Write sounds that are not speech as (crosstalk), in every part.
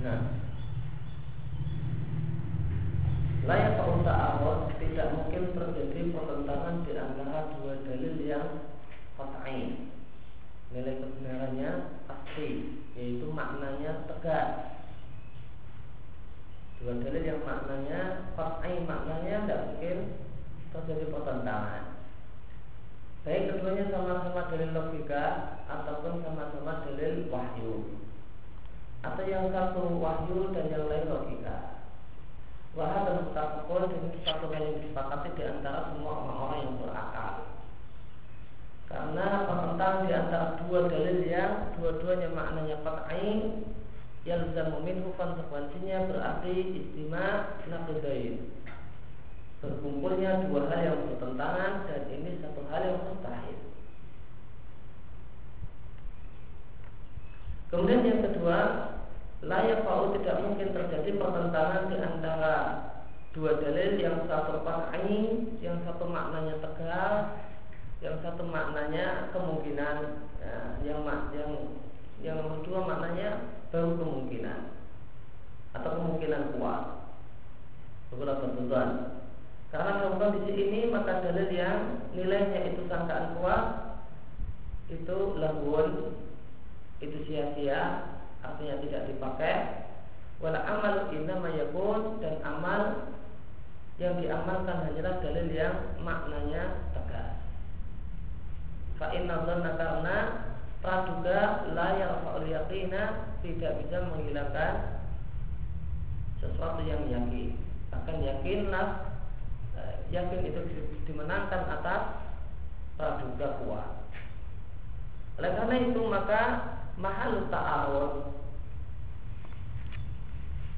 Nah Layak ta'arud tidak mungkin terjadi pertentangan di antara dua dalil yang qat'i. Nilai kebenarannya pasti, yaitu maknanya tegas. Dua dalil yang maknanya qat'i, maknanya tidak mungkin terjadi pertentangan. Baik keduanya sama-sama dalil logika ataupun sama-sama dalil wahyu atau yang satu wahyu dan yang lain logika. Wahyu dan mutafakun dan satu hal yang disepakati di antara semua orang-orang yang berakal. Karena pertentangan di antara dua dalil yang dua-duanya maknanya qat'i yang minhu konsekuensinya berarti istimewa naqidain. Berkumpulnya dua hal yang bertentangan dan ini satu hal yang mustahil. Kemudian yang kedua, layak pau tidak mungkin terjadi pertentangan di antara dua dalil yang satu qat'i, yang satu maknanya tegas, yang satu maknanya kemungkinan, ya, yang yang yang nomor dua maknanya baru kemungkinan atau kemungkinan kuat. Beberapa tujuan. Karena dalam kondisi ini maka dalil yang nilainya itu sangkaan kuat itu lagun itu sia-sia artinya tidak dipakai. Wala amal innama yakun dan amal yang diamalkan hanyalah dalil yang maknanya tegas. Fa inna dhanna karena praduga la yarfa'ul yaqina tidak bisa menghilangkan sesuatu yang yakin. Akan yakinlah eh, yakin itu dimenangkan atas praduga kuat. Oleh karena itu maka mahal ta'arud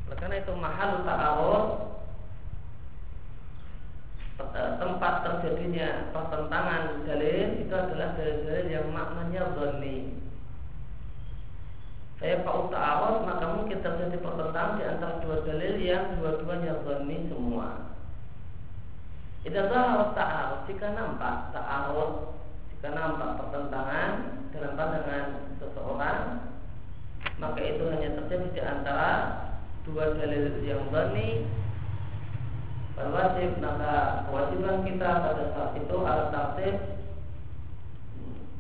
oleh karena itu mahal ta'arud eh, tempat terjadinya pertentangan dalil itu adalah dalil-dalil yang maknanya dhani saya pak ta'arud maka mungkin terjadi pertentangan di antara dua dalil yang dua-duanya dhani semua. Idza zahara ta'arud jika nampak ta'arud jika nampak pertentangan dalam pandangan seseorang maka itu hanya terjadi di antara dua dalil yang dhani wajib maka kewajiban kita pada saat itu alat tertib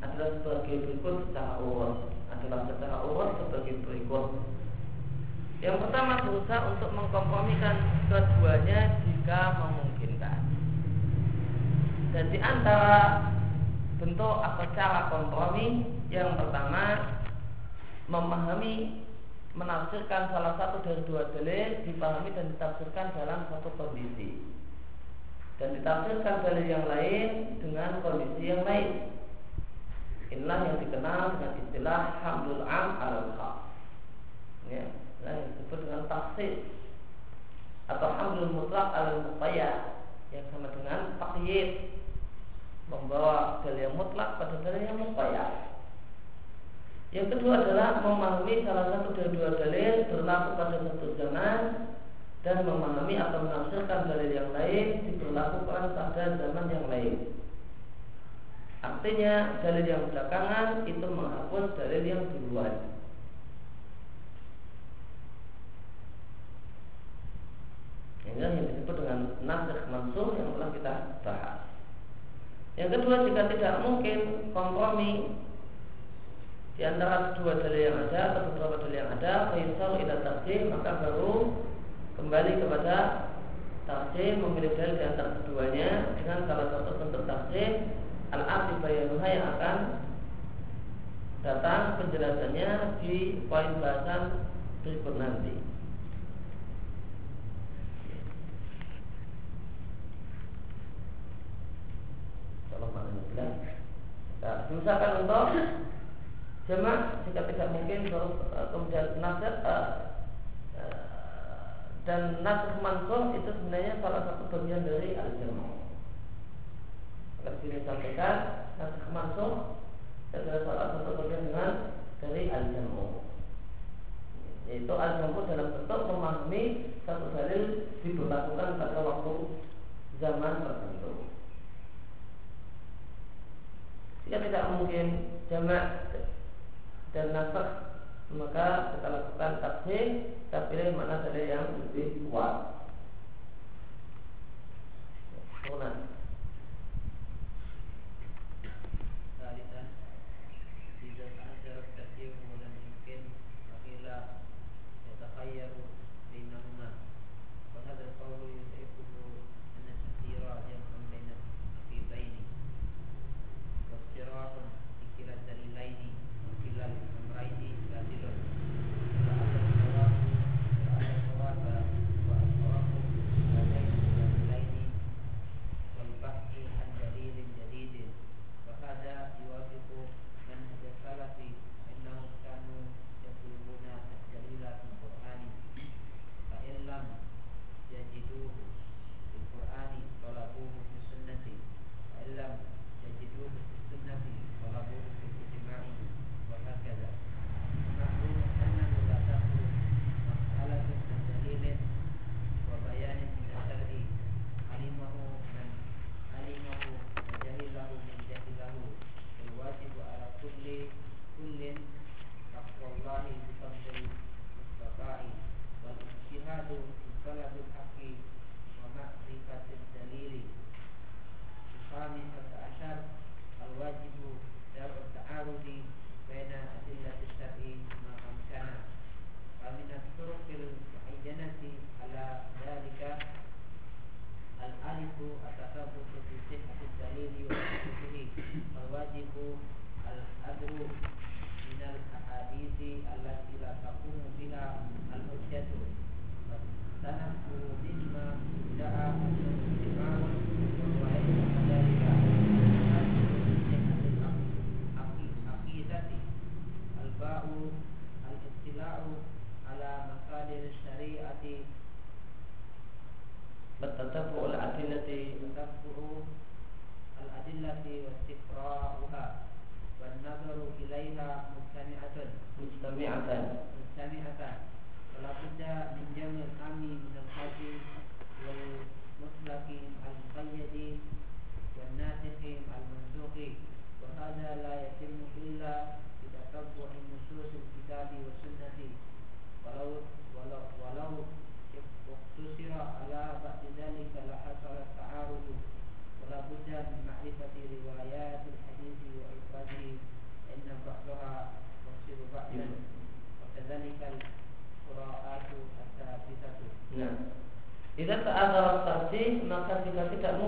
adalah sebagai berikut secara urut adalah secara urut sebagai berikut. Yang pertama berusaha untuk mengkompromikan keduanya jika memungkinkan. Dan di antara bentuk atau cara kompromi? Yang pertama memahami menafsirkan salah satu dari dua dalil dipahami dan ditafsirkan dalam satu kondisi. Dan ditafsirkan dalil yang lain dengan kondisi yang lain inilah yang dikenal dengan istilah hamdul am al khas ya yang disebut dengan tafsir atau hamdul mutlak al muqayyad yang sama dengan takyid membawa dalil yang mutlak pada dalil yang muqayyad yang kedua adalah memahami salah satu dari dua dalil berlaku pada satu zaman dan memahami atau menafsirkan dalil yang lain diberlakukan pada zaman yang lain. Artinya dalil yang belakangan itu menghapus dalil yang duluan. Ini yang disebut dengan nasikh mansur yang telah kita bahas. Yang kedua jika tidak mungkin kompromi di antara dua dalil yang ada atau beberapa dalil yang ada, faisal ila tarjih maka baru kembali kepada tarjih memilih dalil di antara keduanya dengan salah satu bentuk tarjih al-arti bayanuha yang akan datang penjelasannya di poin bahasan berikut nanti. Jelas. Nah, diusahakan untuk (laughs) jamak jika tidak mungkin terus uh, kemudian nasir uh, uh, dan nasir mansuh itu sebenarnya salah satu bagian dari al-jamak lebih disampaikan nasih mansuh adalah salah satu bagian dengan dari al-jamu yaitu al-jamu dalam bentuk memahami satu dalil diberlakukan pada waktu zaman tertentu jika tidak mungkin jamak dan nasakh maka kita lakukan tafsir kita pilih mana dalil yang lebih kuat. Kemudian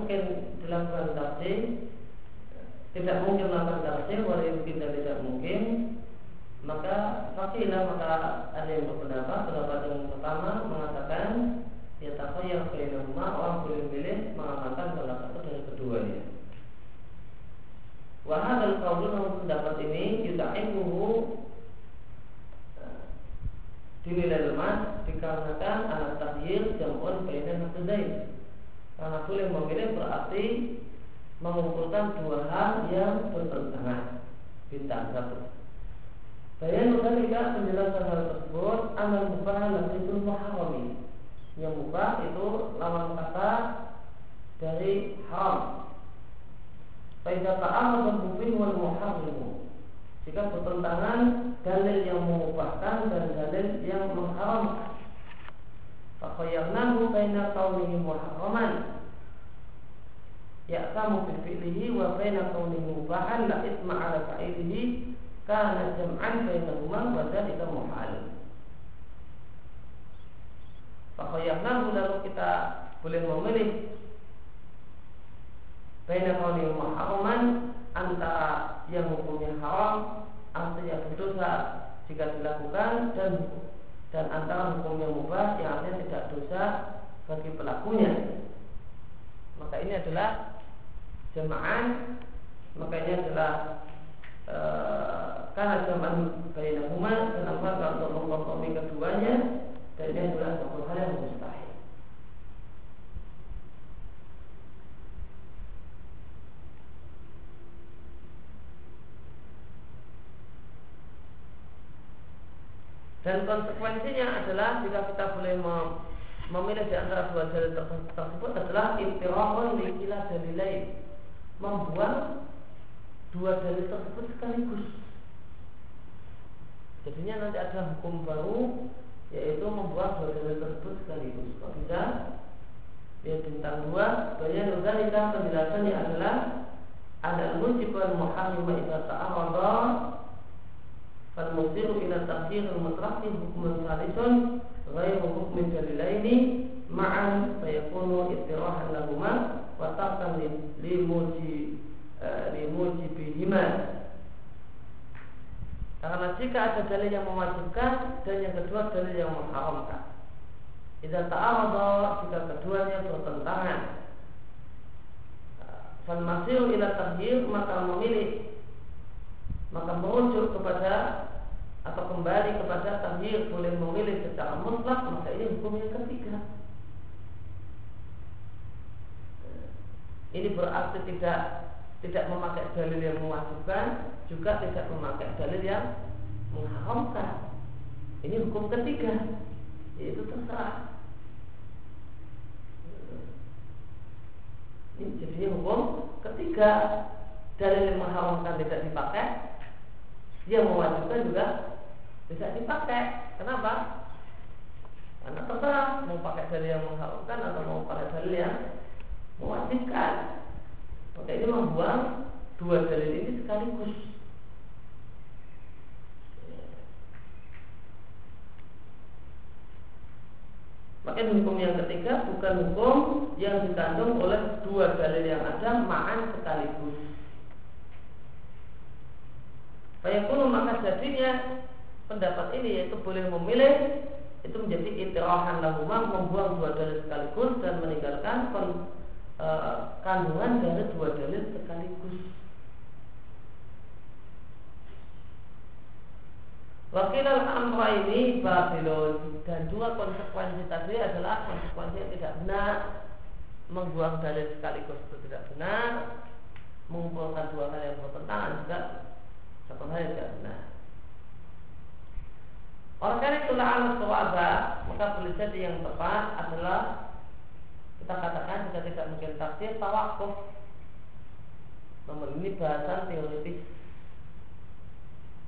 mungkin dilakukan tarjih Tidak mungkin melakukan tarjih Walaupun kita tidak mungkin Maka fakilah maka ada yang berpendapat Pendapat yang pertama mengatakan Ya yang rumah Orang boleh milih mengamalkan salah satu dari keduanya Wahadal kaulun pendapat ini Yuta'ibuhu dinilai lemah dikarenakan anak tahyir jamun bainan nafsain. Karena boleh memilih berarti mengumpulkan dua hal yang bertentangan bintang satu. Bayan juga penjelasan hal tersebut amal mubah itu muharami. Yang mubah itu lawan kata dari haram. Faidah ta'arad al-mubin wal muharrimu Jika bertentangan dalil yang mengubahkan dan dalil yang mengharamkan Fakhayyarnahu baina qawlihi muharraman Ya'tamu bi fi'lihi wa baina qawlihi mubahan la isma ala fa'ilihi Kana jam'an bainahuma wa dhalika muhal Fakhayyarnahu lalu kita boleh memilih Baina qawli muharraman antara yang hukumnya haram atau yang berdosa jika dilakukan dan dan antara hukum yang mubah yang artinya tidak dosa bagi pelakunya. Maka ini adalah jemaah maka ini adalah e, karena jemaah bainahuma kenapa untuk mengkompromi keduanya dan ini adalah satu hal yang mustahil. Dan konsekuensinya adalah jika kita boleh memilih di antara dua dalil tersebut adalah istirahun likila dalilai membuang dua dalil tersebut sekaligus. Jadinya nanti ada hukum baru yaitu membuang dua dalil tersebut sekaligus. Kalau tidak ya bintang dua banyak kita penjelasannya adalah ada mujibul muharrim atau ta'arada fal musiru ila tafsir al mutlaq hukmun salisun ghairu hukmin dalilaini ma'an fayakunu istirahat lahumah. وتركا لموجبهما karena jika ada dalil yang mewajibkan dan yang kedua dalil yang mengharamkan. Jika ta'arada jika keduanya bertentangan. Fal masih ila tahdir maka memilih maka merujuk kepada atau kembali kepada tahdir boleh memilih secara mutlak maka ini hukum yang ketiga Ini berarti tidak tidak memakai dalil yang mewajibkan juga tidak memakai dalil yang mengharamkan ini hukum ketiga yaitu terserah ini jadi hukum ketiga dalil yang mengharamkan tidak dipakai yang mewajibkan juga bisa dipakai. Kenapa? Karena terserah mau pakai dalil yang mengharamkan atau mau pakai dalil yang mewajibkan. Maka ini membuang dua dalil ini sekaligus. Maka hukum yang ketiga bukan hukum yang dikandung oleh dua dalil yang ada ma'an sekaligus. Fayakunu maka jadinya pendapat ini yaitu boleh memilih itu menjadi itirahan lahumah membuang dua dalil sekaligus dan meninggalkan e, kandungan dari dua dalil sekaligus. Wakil al-amra ini babilun dan dua konsekuensi tadi adalah konsekuensi yang tidak benar membuang dalil sekaligus itu tidak benar mengumpulkan dua hal yang bertentangan juga satu hal yang tidak benar. Oleh karena itulah alat maka boleh jadi yang tepat adalah kita katakan jika tidak mungkin tafsir tawakuf. Namun ini bahasan teoritis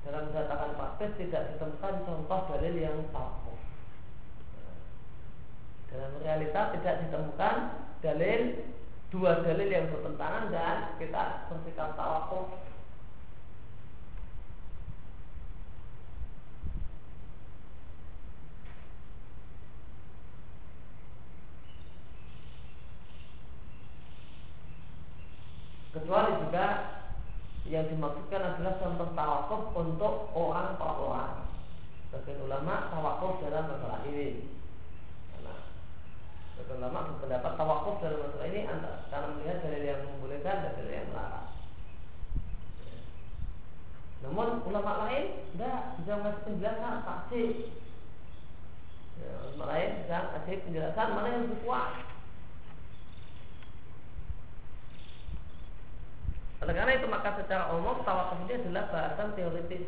dalam dikatakan praktis tidak ditemukan contoh dalil yang tawakuf. Dalam realita tidak ditemukan dalil dua dalil yang bertentangan dan kita bersikap tawakuf kecuali juga yang dimaksudkan adalah contoh tawakuf untuk orang per orang. Sebagian ulama tawakuf dalam masalah ini. Karena sebagian ulama berpendapat tawakuf dalam masalah ini antara karena melihat dalil yang membolehkan dan dalil yang melarang. Namun ulama lain tidak bisa mengasih penjelasan pasti. Ya, ulama lain bisa kasih penjelasan mana yang lebih kuat. Oleh karena itu maka secara umum tawakuf ini adalah bahasan teoritis.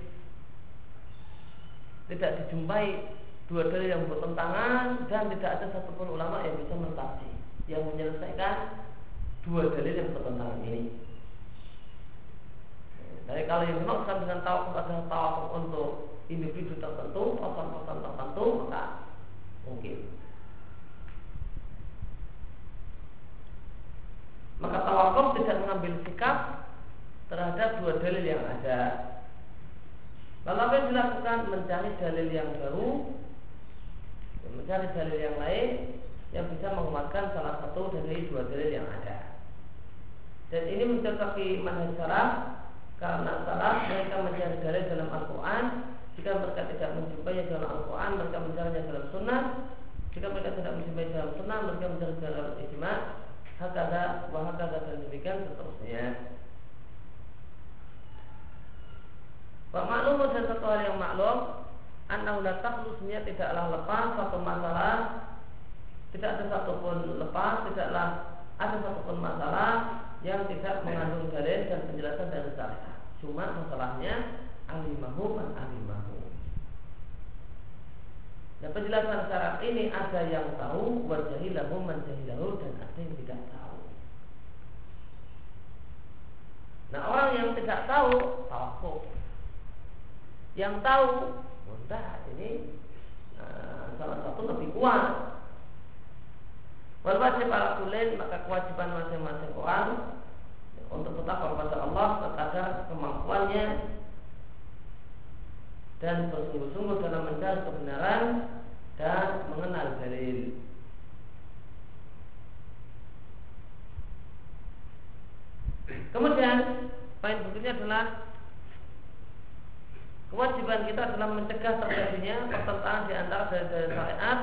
Tidak dijumpai dua dalil yang bertentangan dan tidak ada satupun ulama yang bisa mentafsir yang menyelesaikan dua dalil yang bertentangan ini. kalau yang dimaksudkan dengan tawakuf adalah tawakuf untuk individu tertentu, person-person tertentu, maka mungkin. Maka tawakuf tidak mengambil sikap terhadap dua dalil yang ada. Lalu apa yang dilakukan? Mencari dalil yang baru, mencari dalil yang lain yang bisa menguatkan salah satu dari dua dalil yang ada. Dan ini mencocoki manhaj salaf karena salaf mereka mencari dalil dalam Al-Quran jika mereka tidak menjumpai dalam Al-Quran mereka mencarinya dalam Sunnah jika mereka tidak menjumpai dalam Sunnah mereka mencari dalam ijma hakada wahakada dan demikian seterusnya Pak maklum dan satu hal yang maklum Annahu la takhlusnya tidaklah lepas satu masalah Tidak ada satupun lepas Tidaklah ada satupun masalah yang tidak mengandung dalil dan penjelasan dari syariat. Cuma masalahnya alimahu man alimahu. Dan penjelasan syarat ini ada yang tahu, wajahilahu jahilahu dan ada yang tidak tahu. Nah orang yang tidak tahu, tahu. Yang tahu, mudah ini nah, salah satu lebih kuat Wal ala kulin maka kewajiban masing-masing orang untuk tetap kepada Allah kepada kemampuannya dan bersungguh-sungguh dalam mencari kebenaran dan mengenal dalil. Kemudian poin berikutnya adalah kewajiban kita adalah mencegah terjadinya pertentangan di antara dalil-dalil syariat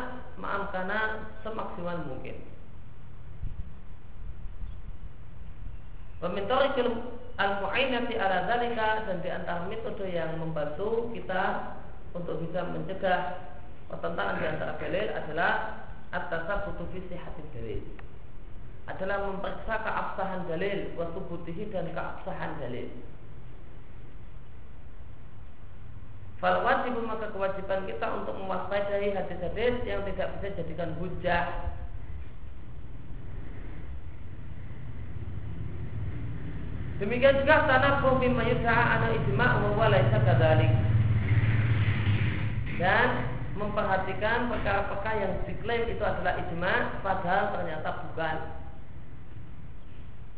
karena semaksimal mungkin. Pemintorikul al-mu'ainati ala zalika dan di antara metode yang membantu kita untuk bisa mencegah pertentangan di antara adalah at-tasabutu fi sihhatil dalil. Adalah memeriksa keabsahan dalil wa dan keabsahan dalil. Fal wajib maka kewajiban kita untuk mewaspadai hadis-hadis yang tidak bisa jadikan hujah. Demikian juga tanah mimma yudha'a ana ijma' wa huwa laisa. Dan memperhatikan perkara-perkara yang diklaim itu adalah ijma' padahal ternyata bukan.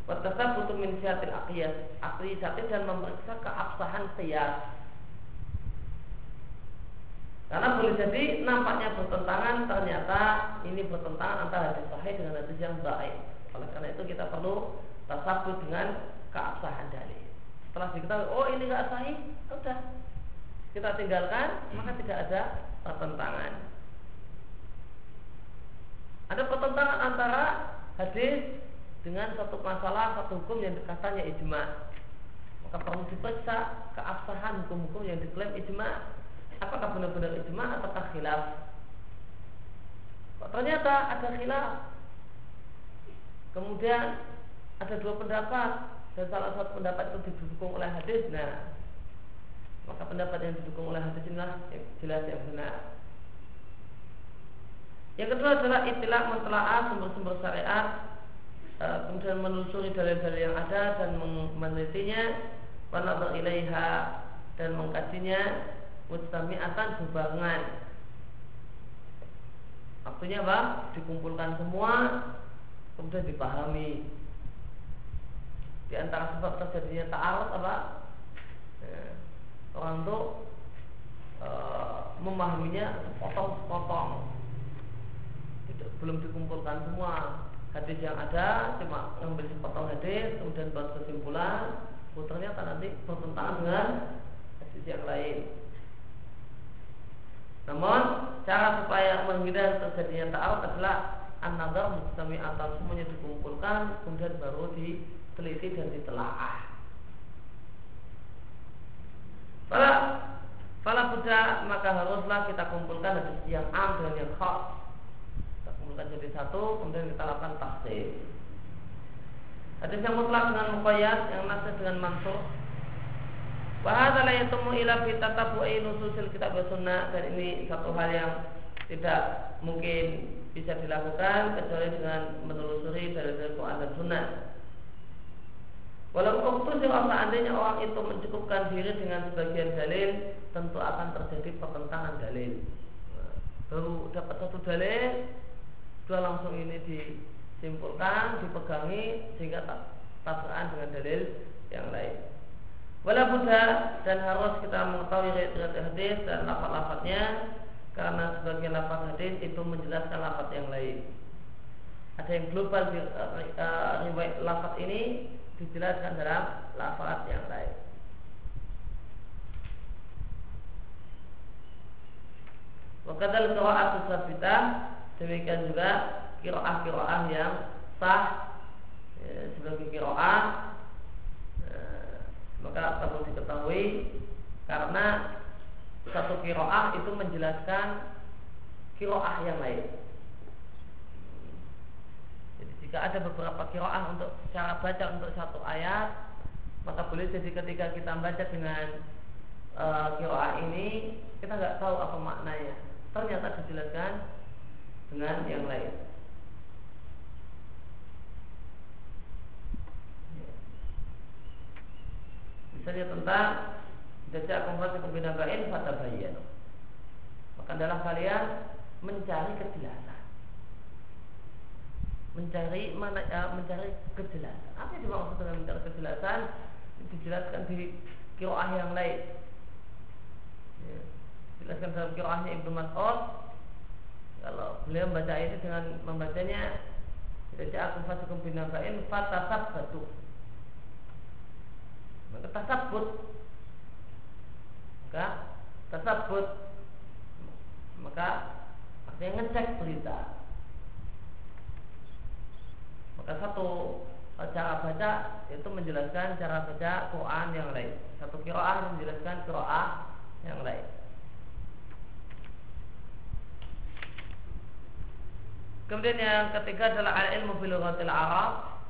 Watasab butuh min siatil aqiyas, dan memeriksa keabsahan qiyas karena boleh jadi nampaknya bertentangan ternyata ini bertentangan antara hadis sahih dengan hadis yang baik. Oleh karena itu kita perlu tasabut dengan keabsahan dalil. Setelah diketahui oh ini nggak sahih, sudah kita tinggalkan maka tidak ada pertentangan. Ada pertentangan antara hadis dengan satu masalah satu hukum yang katanya ijma. Maka perlu diperiksa keabsahan hukum-hukum yang diklaim ijma apakah benar-benar ijma ataukah khilaf? Ternyata ada khilaf. Kemudian ada dua pendapat dan salah satu pendapat itu didukung oleh hadis. Nah, maka pendapat yang didukung oleh hadis inilah jelas yang benar. Yang kedua adalah istilah mentelaah sumber-sumber syariat e, kemudian menelusuri dalil-dalil yang ada dan menelitinya wanadar ilaiha dan mengkajinya mustami'atan bebarengan Artinya apa? Dikumpulkan semua Kemudian dipahami Di antara sebab terjadinya ta'arud apa? Ya, orang itu e, Memahaminya sepotong-sepotong. Belum dikumpulkan semua. Hadis yang ada Cuma ngambil sepotong hadis Kemudian buat kesimpulan. Oh, Ternyata nanti bertentangan dengan hadis yang lain. Namun cara supaya menghindari terjadinya ta'awud adalah an-nazar mustami atau semuanya dikumpulkan kemudian baru diteliti dan ditelaah. Para para Buddha maka haruslah kita kumpulkan hadis yang am dengan yang khas. Kita kumpulkan jadi satu, kemudian kita lakukan tafsir. Hadis yang mutlak dengan muqayyad, yang nasib dengan maksud Wahada la yatumu ila fi tatabu'i nususil kitab wa sunnah dan ini satu hal yang tidak mungkin bisa dilakukan kecuali dengan menelusuri dari Quran dan Sunnah. Walau itu seandainya orang itu mencukupkan diri dengan sebagian dalil, tentu akan terjadi pertentangan dalil. Nah, baru dapat satu dalil, dua langsung ini disimpulkan, dipegangi sehingga tabrakan dengan dalil yang lain. Walau Buddha dan harus kita mengetahui riwayat hadis dan lafaz-lafaznya karena sebagian lafaz hadis itu menjelaskan lafaz yang lain. Ada yang global di uh, riwayat lafaz ini dijelaskan dalam lafaz yang lain. Wakadal qira'at sabitah demikian juga kiroah-kiroah yang sah ya, sebagai kiroah maka perlu diketahui karena satu kiroah itu menjelaskan kiroah yang lain. Jika ada beberapa kiroah untuk cara baca untuk satu ayat, maka boleh jadi ketika kita baca dengan e, kiroah ini kita nggak tahu apa maknanya. Ternyata dijelaskan dengan yang lain. Misalnya tentang Jajak kumfasi kumbinabain fatabayan Maka adalah kalian mencari kejelasan Mencari mana ya, mencari kejelasan. Apa yang dimaksud dengan mencari kejelasan? Dijelaskan di kiroah yang lain. Ya. Dijelaskan dalam kiroahnya Ibnu Mas'ud. Kalau beliau membaca ini dengan membacanya Jajak kumfasi kumbinabain fatasab batu maka tasabut maka tasabut maka artinya ngecek berita satu cara baca itu menjelaskan cara baca Quran yang lain. Satu kiroah menjelaskan kiroah yang lain. Kemudian yang ketiga adalah al-ilmu bil Arab.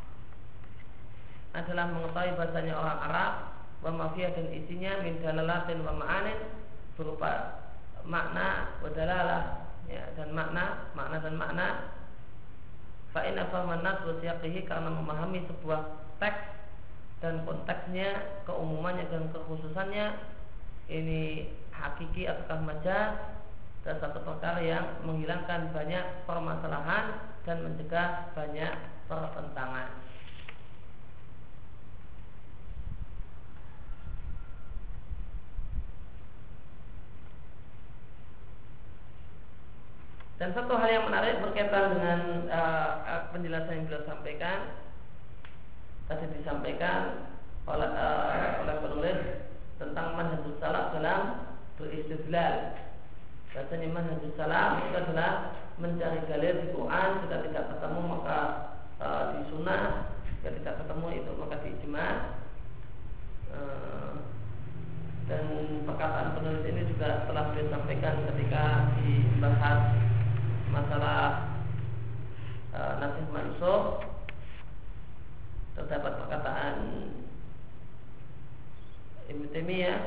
Adalah mengetahui bahasanya orang Arab wa dan isinya min dalalatin wa ma'anin berupa makna wa ya, dan makna makna dan makna fa inna fahman nas karena memahami sebuah teks dan konteksnya keumumannya dan kekhususannya ini hakiki ataukah majaz dan satu perkara yang menghilangkan banyak permasalahan dan mencegah banyak pertentangan. Dan satu hal yang menarik berkaitan dengan uh, penjelasan yang beliau sampaikan tadi disampaikan oleh uh, oleh penulis tentang manhajus salaf dalam beristidlal. Bahasanya manhajus salaf itu adalah mencari dalil di Quran jika tidak ketemu maka uh, di sunnah jika tidak ketemu itu maka di ijma uh, dan perkataan penulis ini juga telah disampaikan ketika dibahas masalah e, nasih mansuh terdapat perkataan Ibnu Taimiyah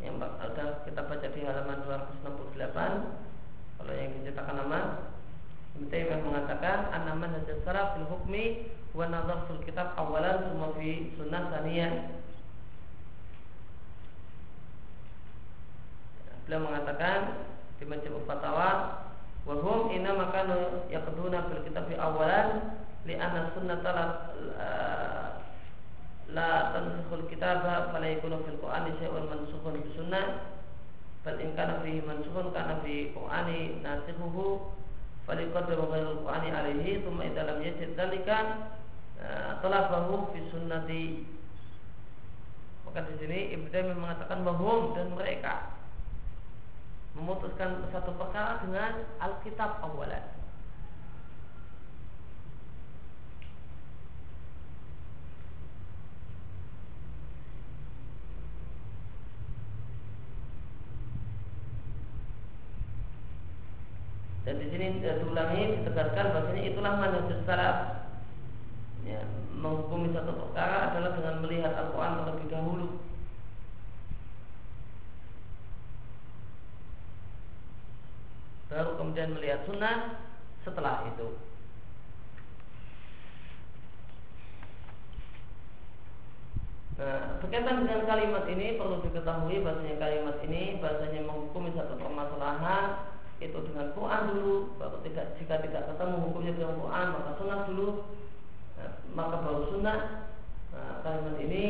yang ada kita baca di halaman 268 kalau yang diceritakan nama Ibnu Taimiyah mengatakan anaman hasil saraf fil hukmi wa nazar fil kitab awalan semua fi sunnah saniyan. Beliau mengatakan di majmu fatawa Wahum inna makanu yaqduna fil kitab awalan li anna sunnata la la tansikhul kitaba fala fil qur'ani syai'un mansukhun bi sunnah. Bal in kana fihi mansukhun kana fi qur'ani nasikhuhu faliqadru ghairul qur'ani alaihi thumma idza lam yajid dzalika talabahu fi sunnati. Maka di sini Ibnu mengatakan bahwa dan mereka memutuskan satu perkara dengan Alkitab awalan. Dan di sini diulangi ditegaskan bahwasanya itulah manhajus salaf. Ya, menghukumi satu perkara adalah dengan melihat Al-Quran terlebih dahulu baru kemudian melihat sunnah setelah itu. Nah, berkaitan dengan kalimat ini perlu diketahui bahasanya kalimat ini bahasanya menghukumi satu permasalahan itu dengan Quran dulu baru tidak jika tidak ketemu hukumnya dengan Quran maka sunnah dulu nah, maka baru sunnah nah, kalimat ini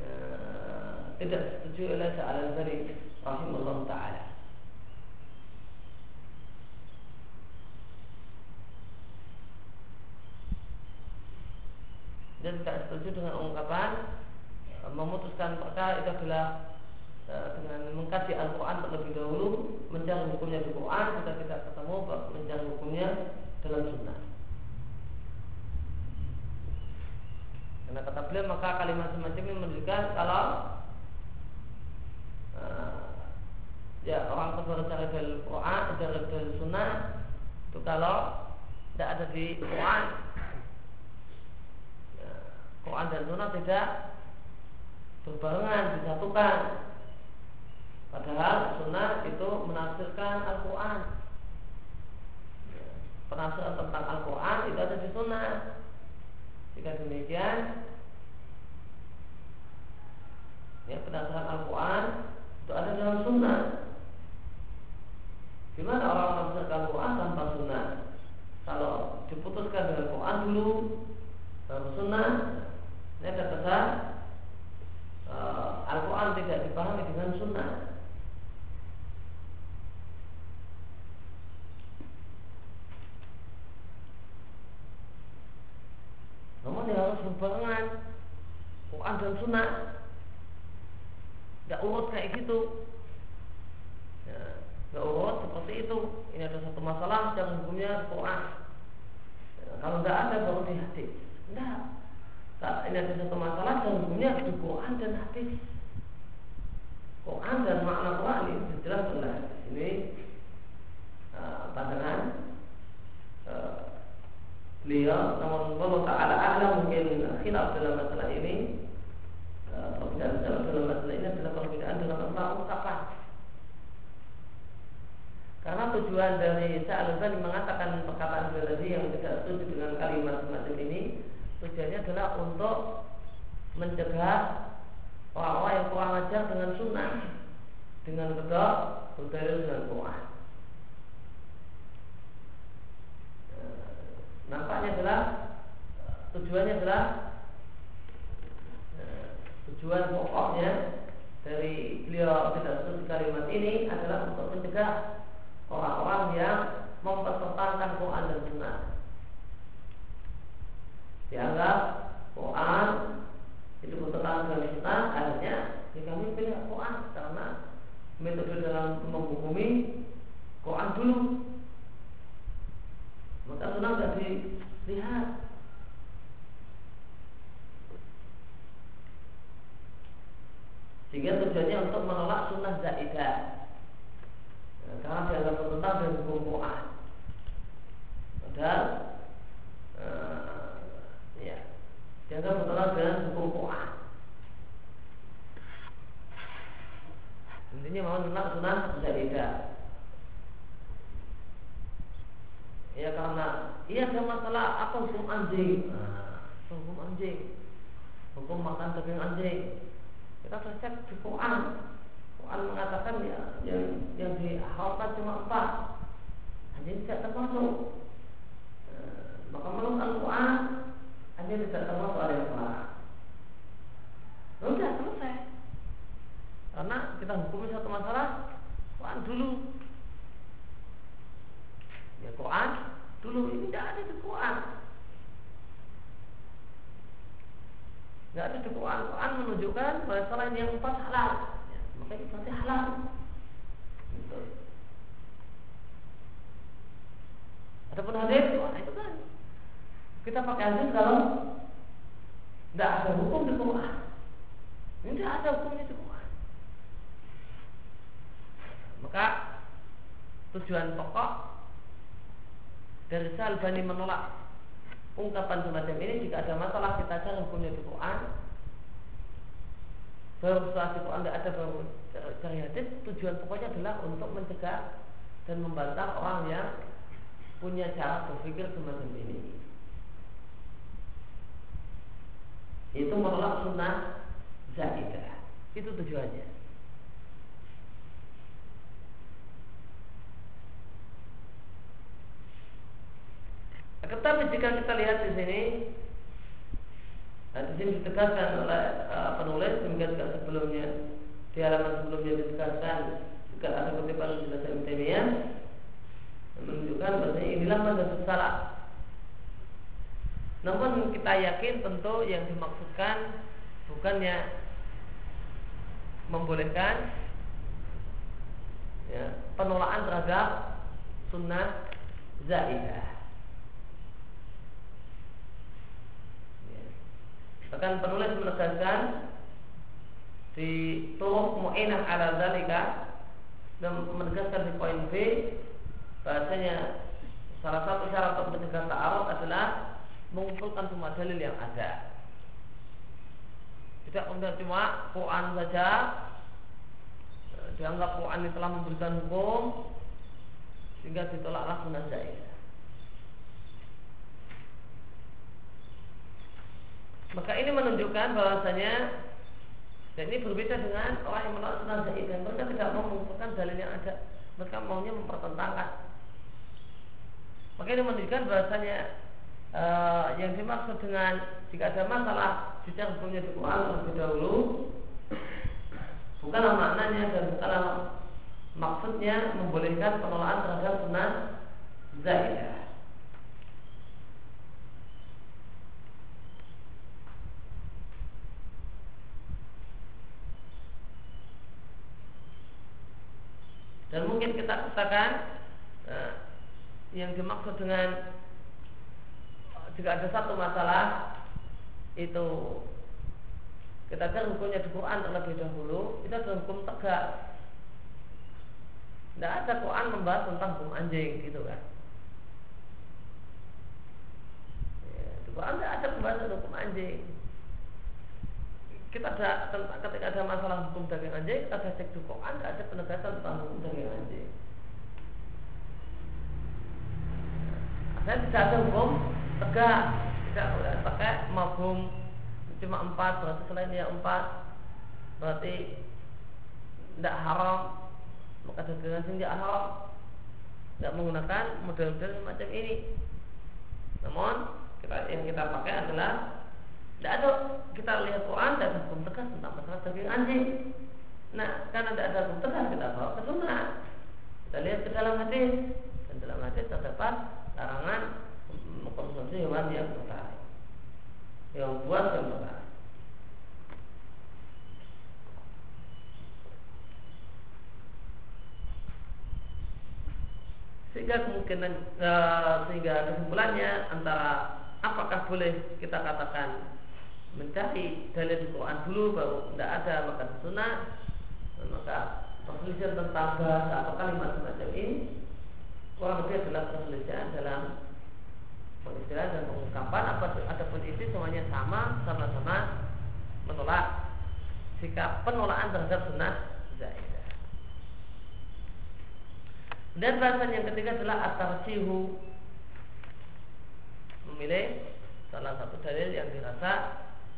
ya, tidak setuju oleh Sa'al dari rahimahullah taala dan tidak setuju dengan ungkapan memutuskan perkara itu adalah Eh, dengan mengkaji Al-Quran terlebih dahulu mencari hukumnya di Quran kita tidak ketemu mencari hukumnya dalam sunnah. Karena kata beliau maka kalimat semacam ini menunjukkan kalau uh, ya orang tersebut dari Quran dari, dari sunnah itu kalau tidak ada di Quran Quran dan sunnah tidak berbarengan disatukan Padahal sunnah itu menafsirkan Al-Quran. Penafsiran tentang Al-Quran itu ada di sunnah Jika demikian ya, Penafsiran Al-Quran itu ada dalam sunnah Gimana orang menafsirkan Al-Quran tanpa sunnah Kalau diputuskan dengan Quran dulu Baru sunnah Ini ada kesan uh, Al-Quran tidak dipahami dengan sunnah. Namun dia harus berbarengan Quran dan Sunnah. Tidak urut kayak gitu. Ya, urut seperti itu. Ini ada satu masalah yang hukumnya Quran. Ya, Kalau tidak ada baru di hadis. Tidak Ini ada satu masalah yang hukumnya di Quran dan hadis. Quran dan makna Quran ini jelas jelas ini uh, pandangan uh, beliau namun Allah Ta'ala ahla mungkin khilaf dalam masalah ini. Eh, perbedaan dalam, masalah ini adalah perbedaan dalam masalah ungkapan karena tujuan dari Sa'al mengatakan perkataan tadi yang tidak setuju dengan kalimat tujuannya adalah untuk mencegah orang-orang yang kurang ajar dengan sunnah dengan kedok berdalil dengan Quran nampaknya adalah tujuannya adalah eh, tujuan pokoknya dari beliau tidak setuju kalimat ini adalah untuk mencegah orang-orang yang mempertentangkan Quran dan Sunnah. Dianggap Quran itu bertentangan dengan Sunnah, akhirnya ya kami pilih Quran karena metode dalam menghukumi Quran dulu. Maka sunnah tidak dilihat. Sehingga tujuannya untuk menolak sunnah zaidah. Karena dianggap bertentangan dengan hukum Quran. Padahal uh, ya dianggap bertentangan dengan hukum Quran. Intinya mau menolak sunnah zaidah ya karena iya ada masalah. Apa hukum anjing? Nah, hukum anjing? Hukum makan daging anjing. Kita cek di Quran mengatakan ya yang yang dihalalkan cuma empat anjing tidak termasuk nah, maka menurut Al-Quran anjing tidak termasuk ada yang melarang sudah selesai karena kita hukumi satu masalah Quran dulu Ya Quran dulu ini tidak ada di Quran. Tidak ada di Quran. Quran selain yang empat halal. Ya, maka itu berarti halal. Gitu. Adapun hadis, wah itu kan kita pakai hadis kalau tidak ada hukum di Quran. Tidak ada hukumnya di Quran. Maka tujuan pokok dari Salbani menolak ungkapan semacam ini jika ada masalah kita cari hukumnya di Di Quran tidak ada cari hadis tujuan pokoknya adalah untuk mencegah dan membantah orang yang punya cara berpikir semacam ini itu menolak sunnah zaidah. Itu tujuannya. Tetapi jika kita lihat di sini, nah di sini ditegaskan oleh uh, penulis demikian juga sebelumnya di halaman sebelumnya ditegaskan juga ada kutipan penjelasan Taimiyah menunjukkan bahwa inilah mandat salah. Namun kita yakin tentu yang dimaksudkan bukannya membolehkan ya, penolakan terhadap sunnah zaidah. Ya. Bahkan penulis menegaskan di tuh mu'inah ala zalika dan menegaskan di poin B bahasanya salah satu syarat untuk mencegah ta'aruf adalah mengumpulkan semua dalil yang ada. Tidak kemudian cuma Quran saja dianggap Quran telah memberikan hukum sehingga ditolaklah sunnah zaidah. Maka ini menunjukkan bahwasanya dan ini berbeda dengan orang yang menolak sunnah zaidah. Mereka tidak mau mengumpulkan dalil yang ada. Mereka maunya mempertentangkan. Maka ini menunjukkan bahwasanya uh, yang dimaksud dengan jika ada masalah bicara hukumnya di Quran terlebih dahulu bukanlah maknanya dan bukanlah maksudnya membolehkan penolakan terhadap sunnah zaidah. Dan mungkin kita katakan uh, yang dimaksud dengan jika ada satu masalah itu kita lihat hukumnya di Quran terlebih dahulu itu adalah hukum tegak tidak ada Quran membahas tentang hukum anjing gitu kan. Ya, di tidak ada pembahasan hukum anjing kita ada ketika ada masalah hukum daging anjing kita cek di Quran ada penegasan tentang hukum daging anjing. Saya tidak ada hukum tegak. Tidak boleh pakai mabum cuma empat berarti selain dia empat berarti tidak haram. Maka dagangan sini tidak haram tidak menggunakan model-model semacam ini. Namun kita yang kita pakai adalah tidak ada kita lihat Quran dan hukum tegas tentang masalah daging anjing nah karena tidak ada hukum tegas kita bawa ke sunnah. Kita lihat ke dalam hadis. Dan dalam hadis terdapat larangan mengkonsumsi hewan yang tertarik yang buat dan tertarik sehingga kemungkinan e, sehingga kesimpulannya antara apakah boleh kita katakan mencari dalil di Quran dulu baru tidak ada maka sunnah maka perselisihan tentang bahasa atau kalimat semacam ini kurang lebih adalah perselisihan dalam pengistilahan dan pengungkapan. Apa ada pun itu semuanya sama sama-sama menolak sikap penolakan terhadap sunnah zaidah. Dan bahasan yang ketiga adalah atarsihu memilih salah satu dalil yang dirasa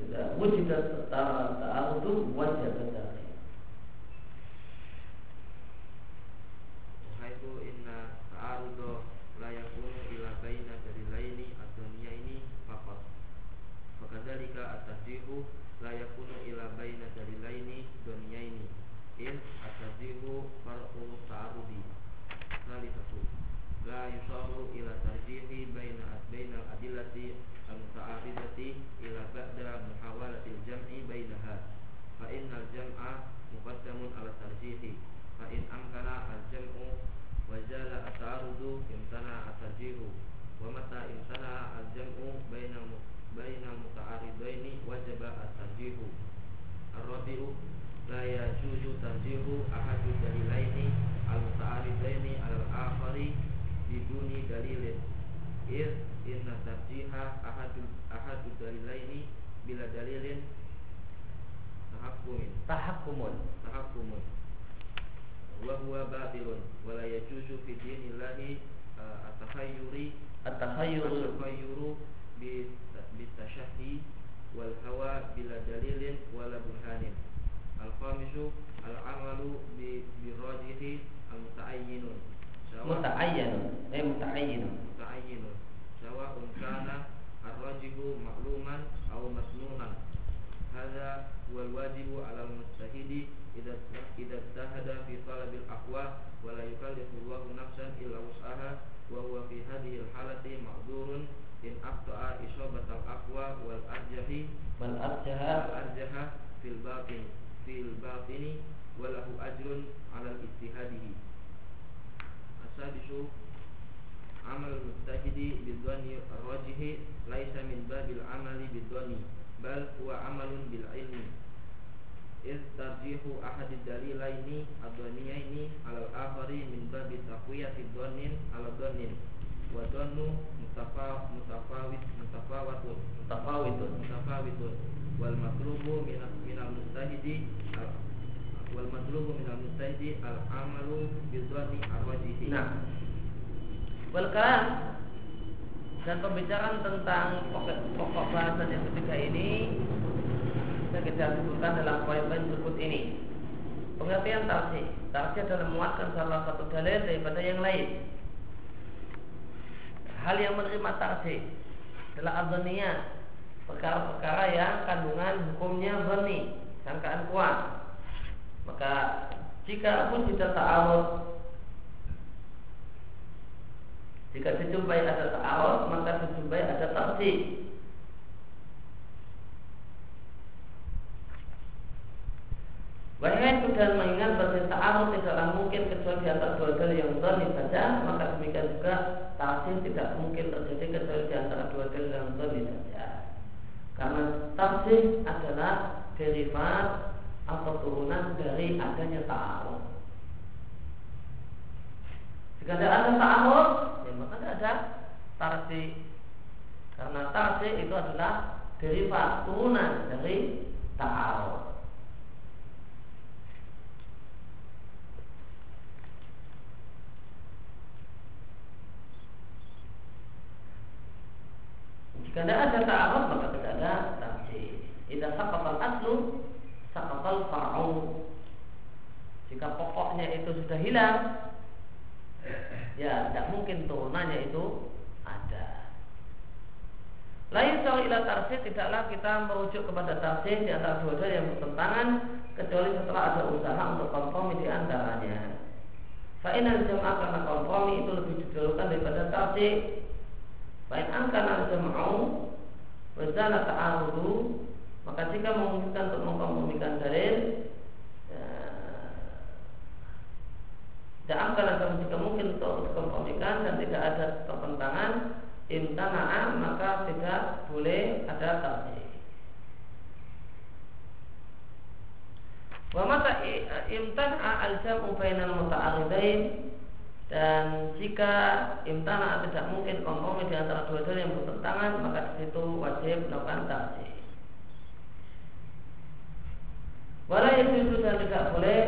Jika wujudat setara ta'arudu wajah kendali Wahai ku inna ta'arudu layakun ila baina dari laini adunia ini fakot Fakadalika atasihu layakun ila baina dari laini dunia ini. In atasihu far'u di Salih satu La yusahu ila tarjihi baina adbaina adilati المتعارضة إلى بعد محاولة الجمع بينها فإن الجمع مقدم على الترجيح فإن أمكن الجمع وزال التعارض امتنع الترجيح ومتى امتنع الجمع بين بين المتعارضين وجب الترجيح الرابع لا يجوز ترجيح أحد الدليلين المتعارضين على الآخر بدون دليل إذ inna tarjiha ahadu ahadu dalilaini bila dalilin tahakkumin. Tahakkumun. Tahakkumun. Wa huwa batilun wa la yajuzu fi dinillahi uh, at-takhayyuri at-takhayyuru at-takhayyuru bi bitashahhi wal hawa bila dalilin wala burhanin. Al-khamisu al-amalu bi birajihi al-muta'ayyinun. Muta'ayyinun. Eh muta'ayyinun. Muta'ayyinun sawa'un kana ar-rajihu ma'luman aw masnunan. Hadha wal wajibu 'ala al-mujtahidi idza idza tahada fi talabil aqwa wa la yukallifu Allahu nafsan illa wus'aha wa huwa fi al-halati ma'dzurun in aqta'a isabatal aqwa wal arjahi wal arjaha fil batin fil batini wa lahu ajrun 'ala ijtihadihi asadisu amal mujtahidi bidwani rajihi laisa min babil amali bidwani bal huwa amalun bil ilmi. Iz tarjihu ahad dalilaini adwaniyaini alal akhari min babi taqwiyati dhannin ala dhannin. Wa dhannu mutafa mutafawit mutafawatun mutafawitun mutafawitun. Wal matlubu min minal mujtahidi al wal matlubu minal mujtahidi al amalu bidwani arwajihi nah wal dan pembicaraan tentang pokok, pokok bahasan yang ketiga ini yang kita sebutkan dalam poin-poin berikut ini. Pengertian tarsi. Tarsi adalah menguatkan salah satu dalil daripada yang lain. Hal yang menerima tarsi adalah adhaniyah. Perkara-perkara yang kandungan hukumnya berni, sangkaan kuat. Maka jika pun tidak ta'arud jika dijumpai ada ta'arud maka dijumpai ada tarsi. Wahai dan mengingat bahwa ta'arud tidaklah mungkin kecuali di antara dua dalil yang zahir saja, maka demikian juga tafsir tidak mungkin terjadi kecuali di antara dua dalil yang zahir saja. Karena tafsir adalah derivat atau turunan dari adanya ta'arud. Jika tidak ada ta'arud, ya maka tidak ada tarsi. Karena tarsi itu adalah derivat turunan dari ta'arud. Jika tidak ada ta'arud maka tidak ada tarjih. Idza saqatal aslu saqatal far'u. Jika pokoknya itu sudah hilang ya tidak mungkin turunannya itu ada. Lain soal ila tarjih tidaklah kita merujuk kepada tarjih di antara dua dalil yang bertentangan kecuali setelah ada usaha untuk kompromi di antaranya. Fa'inal jamaah karena kompromi itu lebih didahulukan daripada tarjih Baik angka al-jam'u Wazala ta'arudu Maka jika memungkinkan untuk mengkompromikan dalil ya, Angka al jika mungkin untuk dikompromikan Dan tidak ada pertentangan. Imtana'an maka tidak boleh ada tarjih Wa mata imtana'a al-jam'u bainal muta'aridain dan jika imtana tidak mungkin kompromi di antara dua dalil yang bertentangan maka di situ wajib melakukan tarjih. Walau itu dan tidak boleh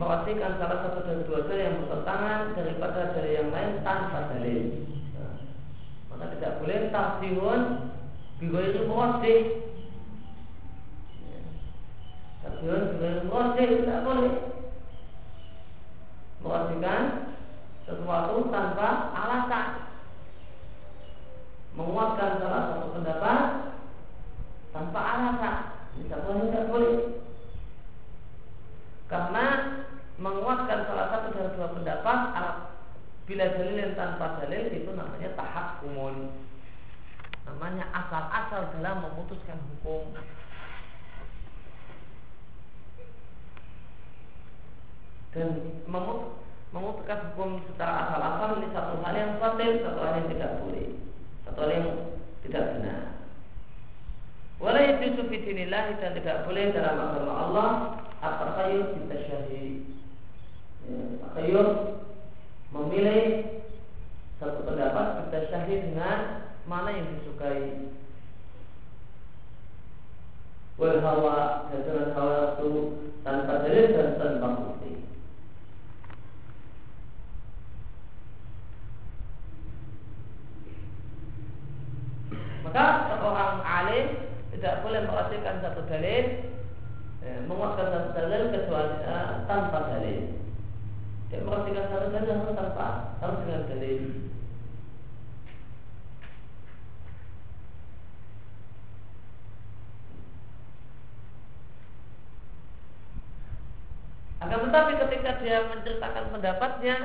mewajibkan salah satu dari dua dalil yang bertentangan daripada dari yang lain tanpa dalil. Nah, maka tidak boleh tarjihun itu mewajib. Tarjihun bigoiri mewajib tidak boleh. Mewajibkan sesuatu tanpa alasan. Menguatkan salah satu pendapat tanpa alasan. Tidak boleh tidak boleh. Karena menguatkan salah satu dari dua pendapat bila dalil tanpa dalil itu namanya tahap umum namanya asal-asal dalam memutuskan hukum dan memut memutuskan hukum secara asal-asal ini satu hal yang fatil, satu hal yang tidak boleh, satu hal yang tidak benar. Walau itu fitinilah dan tidak boleh dalam agama Allah at-takhayyur kita syahid. Ya, memilih satu pendapat kita syahid dengan mana yang disukai. Wal hawa dan hawa itu tanpa dalil dan tanpa bukti. Maka seorang alim tidak boleh mengatakan satu dalil ya, menguatkan satu dalil kecuali uh, tanpa dalil. Dia mengatakan satu dalil tanpa harus dengan dalil. Akan tetapi ketika dia menceritakan pendapatnya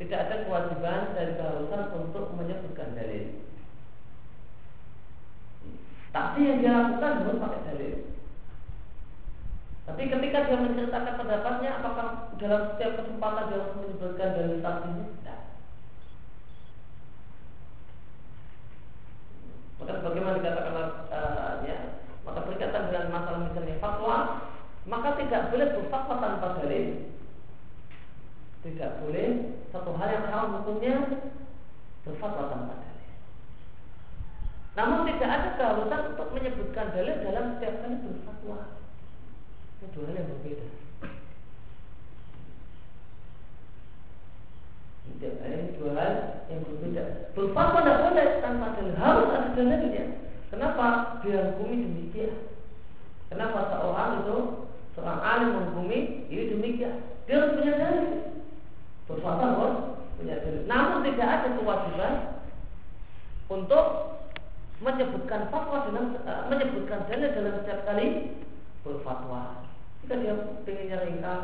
tidak ada kewajiban dan keharusan untuk menyebutkan dalil. Tapi yang dia lakukan harus pakai dalil. Tapi ketika dia menceritakan pendapatnya, apakah dalam setiap kesempatan dia harus menyebutkan dalil saksinya? Tidak. Maka bagaimana dikatakan uh, ya, maka berkaitan dengan masalah misalnya fatwa, maka tidak boleh berfatwa tanpa dalil. Tidak boleh satu hal yang haram hukumnya berfatwa tanpa dalil. Namun tidak ada keharusan untuk menyebutkan dalil dalam setiap kali berfatwa. Dua hal yang berbeda. Hal dua hal yang berbeda. Berfatwa tidak boleh tanpa dalil, harus ada dalilnya. Kenapa hukumi demikian? Kenapa seorang itu seorang alim menghukumi ini demikian? Dia harus punya dalil. Berfatwa harus punya dalil. Namun tidak ada kewajiban untuk menyebutkan fatwa dalam uh, menyebutkan dalil dalam setiap kali berfatwa. Jika dia pengennya ringkas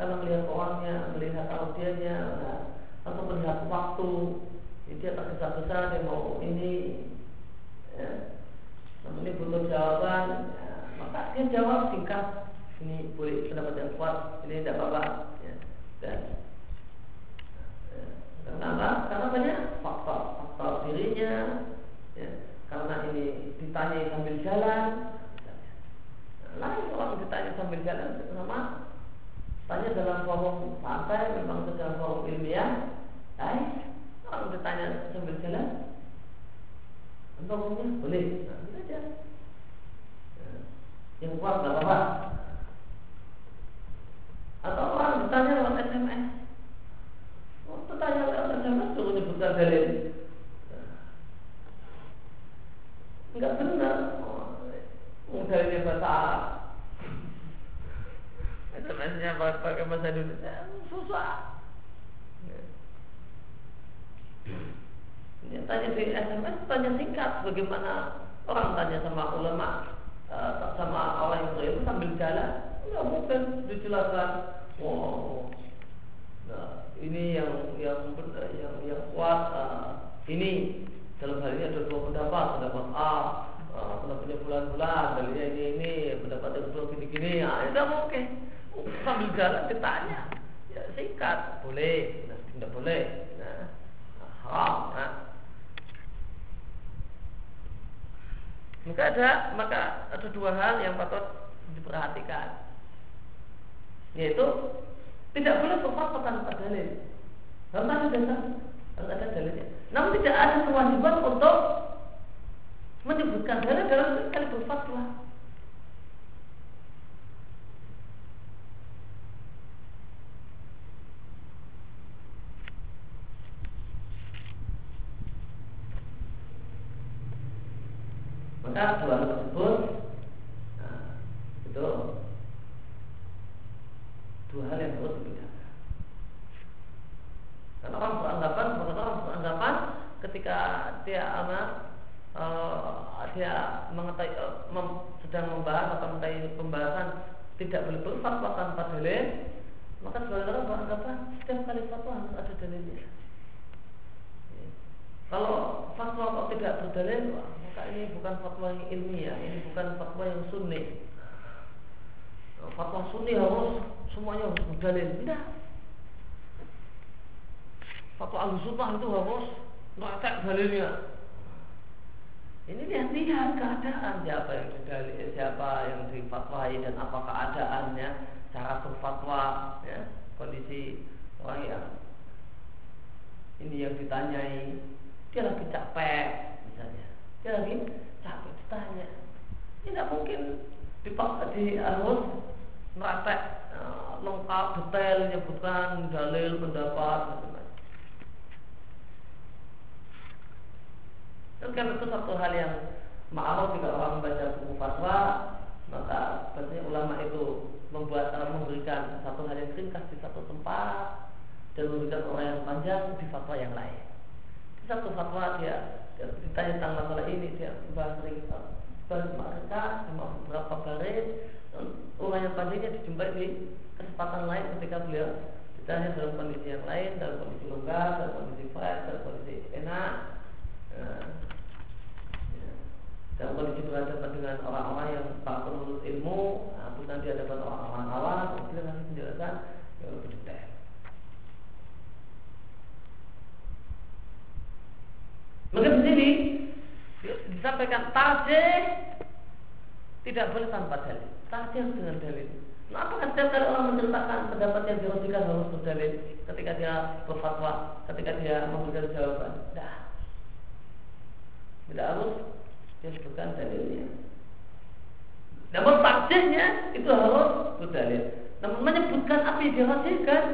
karena melihat orangnya, melihat audiennya, nah, atau melihat waktu, dia tergesa-gesa dia mau ini, ya, namun ini butuh jawaban, ya, maka dia jawab singkat. Ini boleh pendapat yang kuat, ini tidak apa-apa. Ya, dan ya, karena apa? Karena banyak faktor, faktor dirinya, ya, karena ini ditanya sambil jalan lain orang ditanya sambil jalan sama tanya dalam forum santai memang dalam forum ilmiah. Lain orang ditanya sambil jalan. Untuknya boleh. Nah, aja. Yang kuat nggak apa-apa. Atau orang bertanya lewat SMS Oh, bertanya lewat SMS suruh nyebutkan dalil Enggak benar. Oh, dalilnya bahasa Arab. SMS-nya pakai bahasa Indonesia susah. Ini tanya di SMS tanya singkat bagaimana orang tanya sama ulama uh, sama orang yang itu sambil jalan nggak mungkin dijelaskan wow nah ini yang yang yang yang kuat uh, ini dalam hal ini ada dua pendapat, pendapat A, uh, pendapatnya bulan-bulan, dalilnya ini ini, pendapat yang kedua gini-gini, ya tidak mungkin. Sambil jalan ditanya, ya singkat, boleh, nah, tidak boleh, nah, haram, nah. Maka ada, maka ada dua hal yang patut diperhatikan, yaitu tidak boleh berfatwa tanpa dalil. Harus ada dasar, harus ada dalilnya. Namun tidak ada kewajiban untuk menyebutkan dalil dalam sekali berfatwa. Maka dua hal tersebut nah, itu dua hal yang harus dibedakan. Karena orang beranggapan, orang beranggapan ketika dia anak uh, dia mengetahui uh, mem, membahas atau mengetahui pembahasan tidak boleh berfatwa tanpa dalil, maka sebagian orang beranggapan setiap kali fatwa harus ada dalilnya. Kalau fatwa kok tidak berdalil, maka ini bukan fatwa yang ilmiah, ini bukan fatwa yang sunni. Fatwa sunni harus semuanya harus berdalil. Tidak, fatwa al-sunnah itu harus praktek dalilnya. Ini lihat-lihat keadaan. Siapa yang didalil, siapa yang difatwai dan apa keadaannya, cara berfatwa, ya, kondisi orang yang ini yang ditanyai, dia lagi capek misalnya, dia lagi capek ditanya, tidak mungkin dipaksa di harus praktek uh, lengkap detail menyebutkan dalil pendapat macam-macam. Dan karena itu satu hal yang maaf jika orang membaca buku fatwa maka biasanya ulama itu membuat uh, memberikan satu hal yang ringkas di satu tempat dan memberikan orang yang panjang di fatwa yang lain. Di satu fatwa dia, dia ditanya tentang masalah ini dia bahas ringkas bahas mereka sama beberapa baris orang yang panjangnya dijumpai di kesempatan lain ketika beliau ditanya dalam kondisi yang lain dalam kondisi longgar dalam kondisi fresh dalam kondisi enak. Dalam kondisi berhadapan dengan orang-orang yang para penuntut ilmu nah, bukan di hadapan orang-orang awam beliau nanti menjelaskan yang lebih detail maka di sini disampaikan tajih tidak boleh tanpa dalil Tajam dengan dalil. Nah, apakah setiap kali orang menceritakan pendapat yang dirugikan harus berdalil ketika dia berfatwa, ketika dia memberikan jawaban? Tidak. Tidak harus dia sebutkan dalilnya. Namun takdirnya itu harus berdalil. Namun menyebutkan apa yang dirahasiakan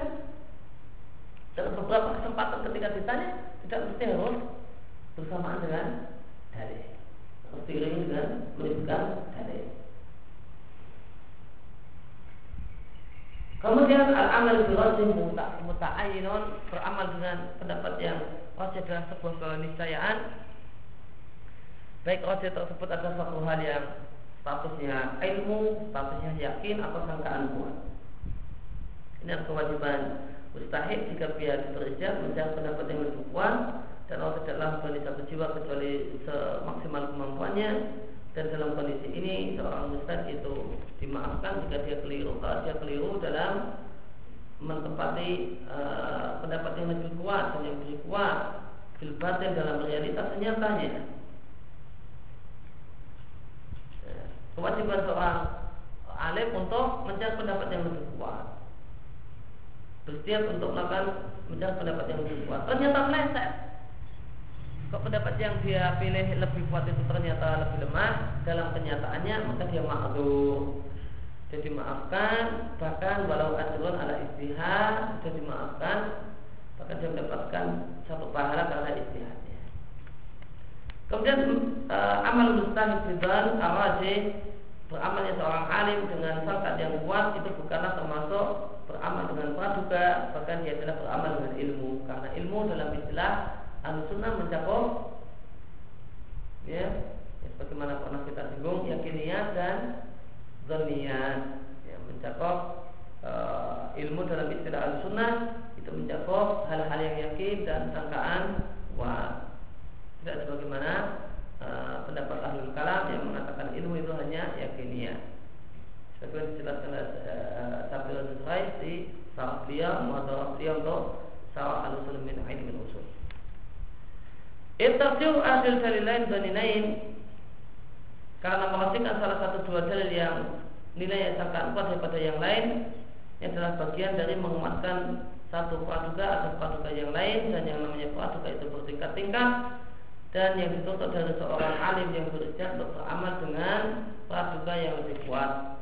dalam beberapa kesempatan ketika ditanya tidak mesti harus bersamaan dengan dalil. Harus diiringi dengan menyebutkan dalil. Kemudian al-amal muta muta'ayyinun beramal dengan pendapat yang rajih adalah sebuah keniscayaan. Baik rajih tersebut adalah satu hal yang statusnya ilmu, statusnya yakin atau sangkaan kuat. Ini adalah kewajiban mustahil jika pihak bekerja mencari pendapat yang lebih kuat dan Allah tidaklah memberi satu jiwa kecuali semaksimal kemampuannya dan dalam kondisi ini seorang ustaz itu dimaafkan jika dia keliru kalau dia keliru dalam menempati uh, pendapat yang lebih kuat dan yang lebih kuat filbatin dalam realitas nyatanya ya, kewajiban seorang alim untuk mencari pendapat yang lebih kuat. Bersiap untuk melakukan mencari pendapat yang lebih kuat. Ternyata meleset. Kalau pendapat yang dia pilih lebih kuat itu ternyata lebih lemah? Dalam kenyataannya maka dia ma'dur jadi maafkan bahkan walau ajrun ala istihad jadi maafkan bahkan dia mendapatkan satu pahala karena istihadnya kemudian uh, amal mustahid ridwan awaji beramalnya seorang alim dengan sangkat yang kuat itu bukanlah termasuk beramal dengan praduga bahkan dia adalah beramal dengan ilmu. Karena ilmu dalam istilah Al-Sunnah mencakup ya, ya sebagaimana pernah kita singgung yakiniyat dan zoniyat ya, mencakup uh, ilmu dalam istilah al-sunnah itu mencakup hal-hal yang yakin dan sangkaan wah tidak sebagaimana uh, pendapat ahlul kalam yang mengatakan ilmu itu hanya yakiniyat sebagaimana dijelaskan oleh uh, Sabir di sarah beliau muhadarah beliau untuk sarah al-usul min ilmin usul. Irtafiu adil dalilain lain karena memastikan salah satu dua dalil yang nilai yang sangat kuat daripada yang lain yang adalah bagian dari menguatkan satu praduga atau praduga yang lain dan yang namanya praduga itu bertingkat-tingkat dan yang dituntut dari seorang alim yang berijak untuk beramal dengan praduga yang lebih kuat.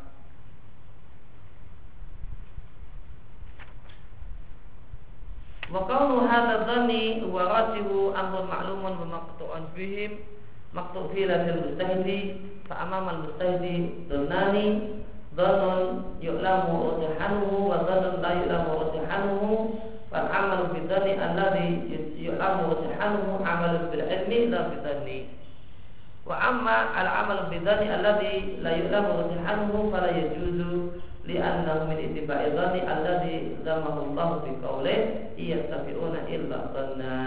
Wa qawlu hadha dhanni wa rajihu amrun ma'lumun wa maqtu'un bihim maqtu' fi ladil mustahidi fa amama al mustahidi dhannani dhanun yu'lamu urtihanuhu wa dhanun la yu'lamu urtihanuhu fal amalu bi dhanni alladhi yu'lamu urtihanuhu amalu bil ilmi la bi dhanni wa amma al amalu bi dhanni alladhi la yu'lamu urtihanuhu fala yajuzu li'annahu min ittiba'i dhanni alladhi zamahu Allah fi qawlihi iyastafi'una illa dhanna.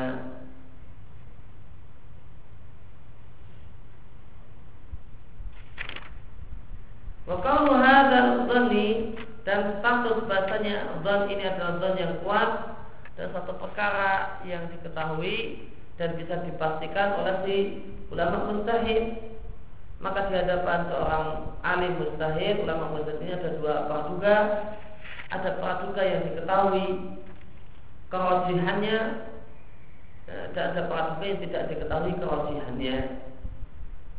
Wa qawlu hadzal dhanni dan status bahasanya dhan ini adalah dhan yang kuat dan satu perkara yang diketahui dan bisa dipastikan oleh si ulama mustahid maka di hadapan seorang alim mustahid ulama mustahid ini ada dua praduga. Ada praduga yang diketahui kerojihannya eh, dan ada praduga yang tidak diketahui kerojihannya.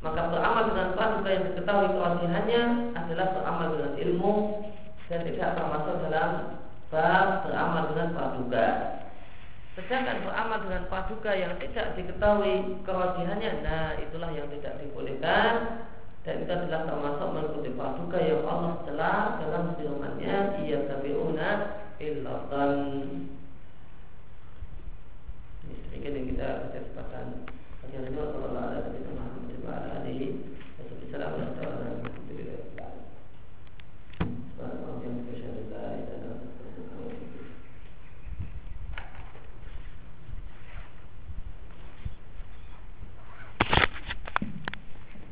Maka beramal dengan praduga yang diketahui kerojihannya adalah beramal dengan ilmu dan tidak termasuk dalam bab beramal dengan praduga Sedangkan beramal dengan paduka yang tidak diketahui kewajibannya Nah itulah yang tidak dibolehkan. Dan kita tidak termasuk mengikuti paduka yang Allah telah dalam firman-Nya ia tabi'una illatan Ini sedikit yang kita kesempatan. kesempatan. Bagaimana kalau ada kita mahu Terima kasih Wassalamualaikum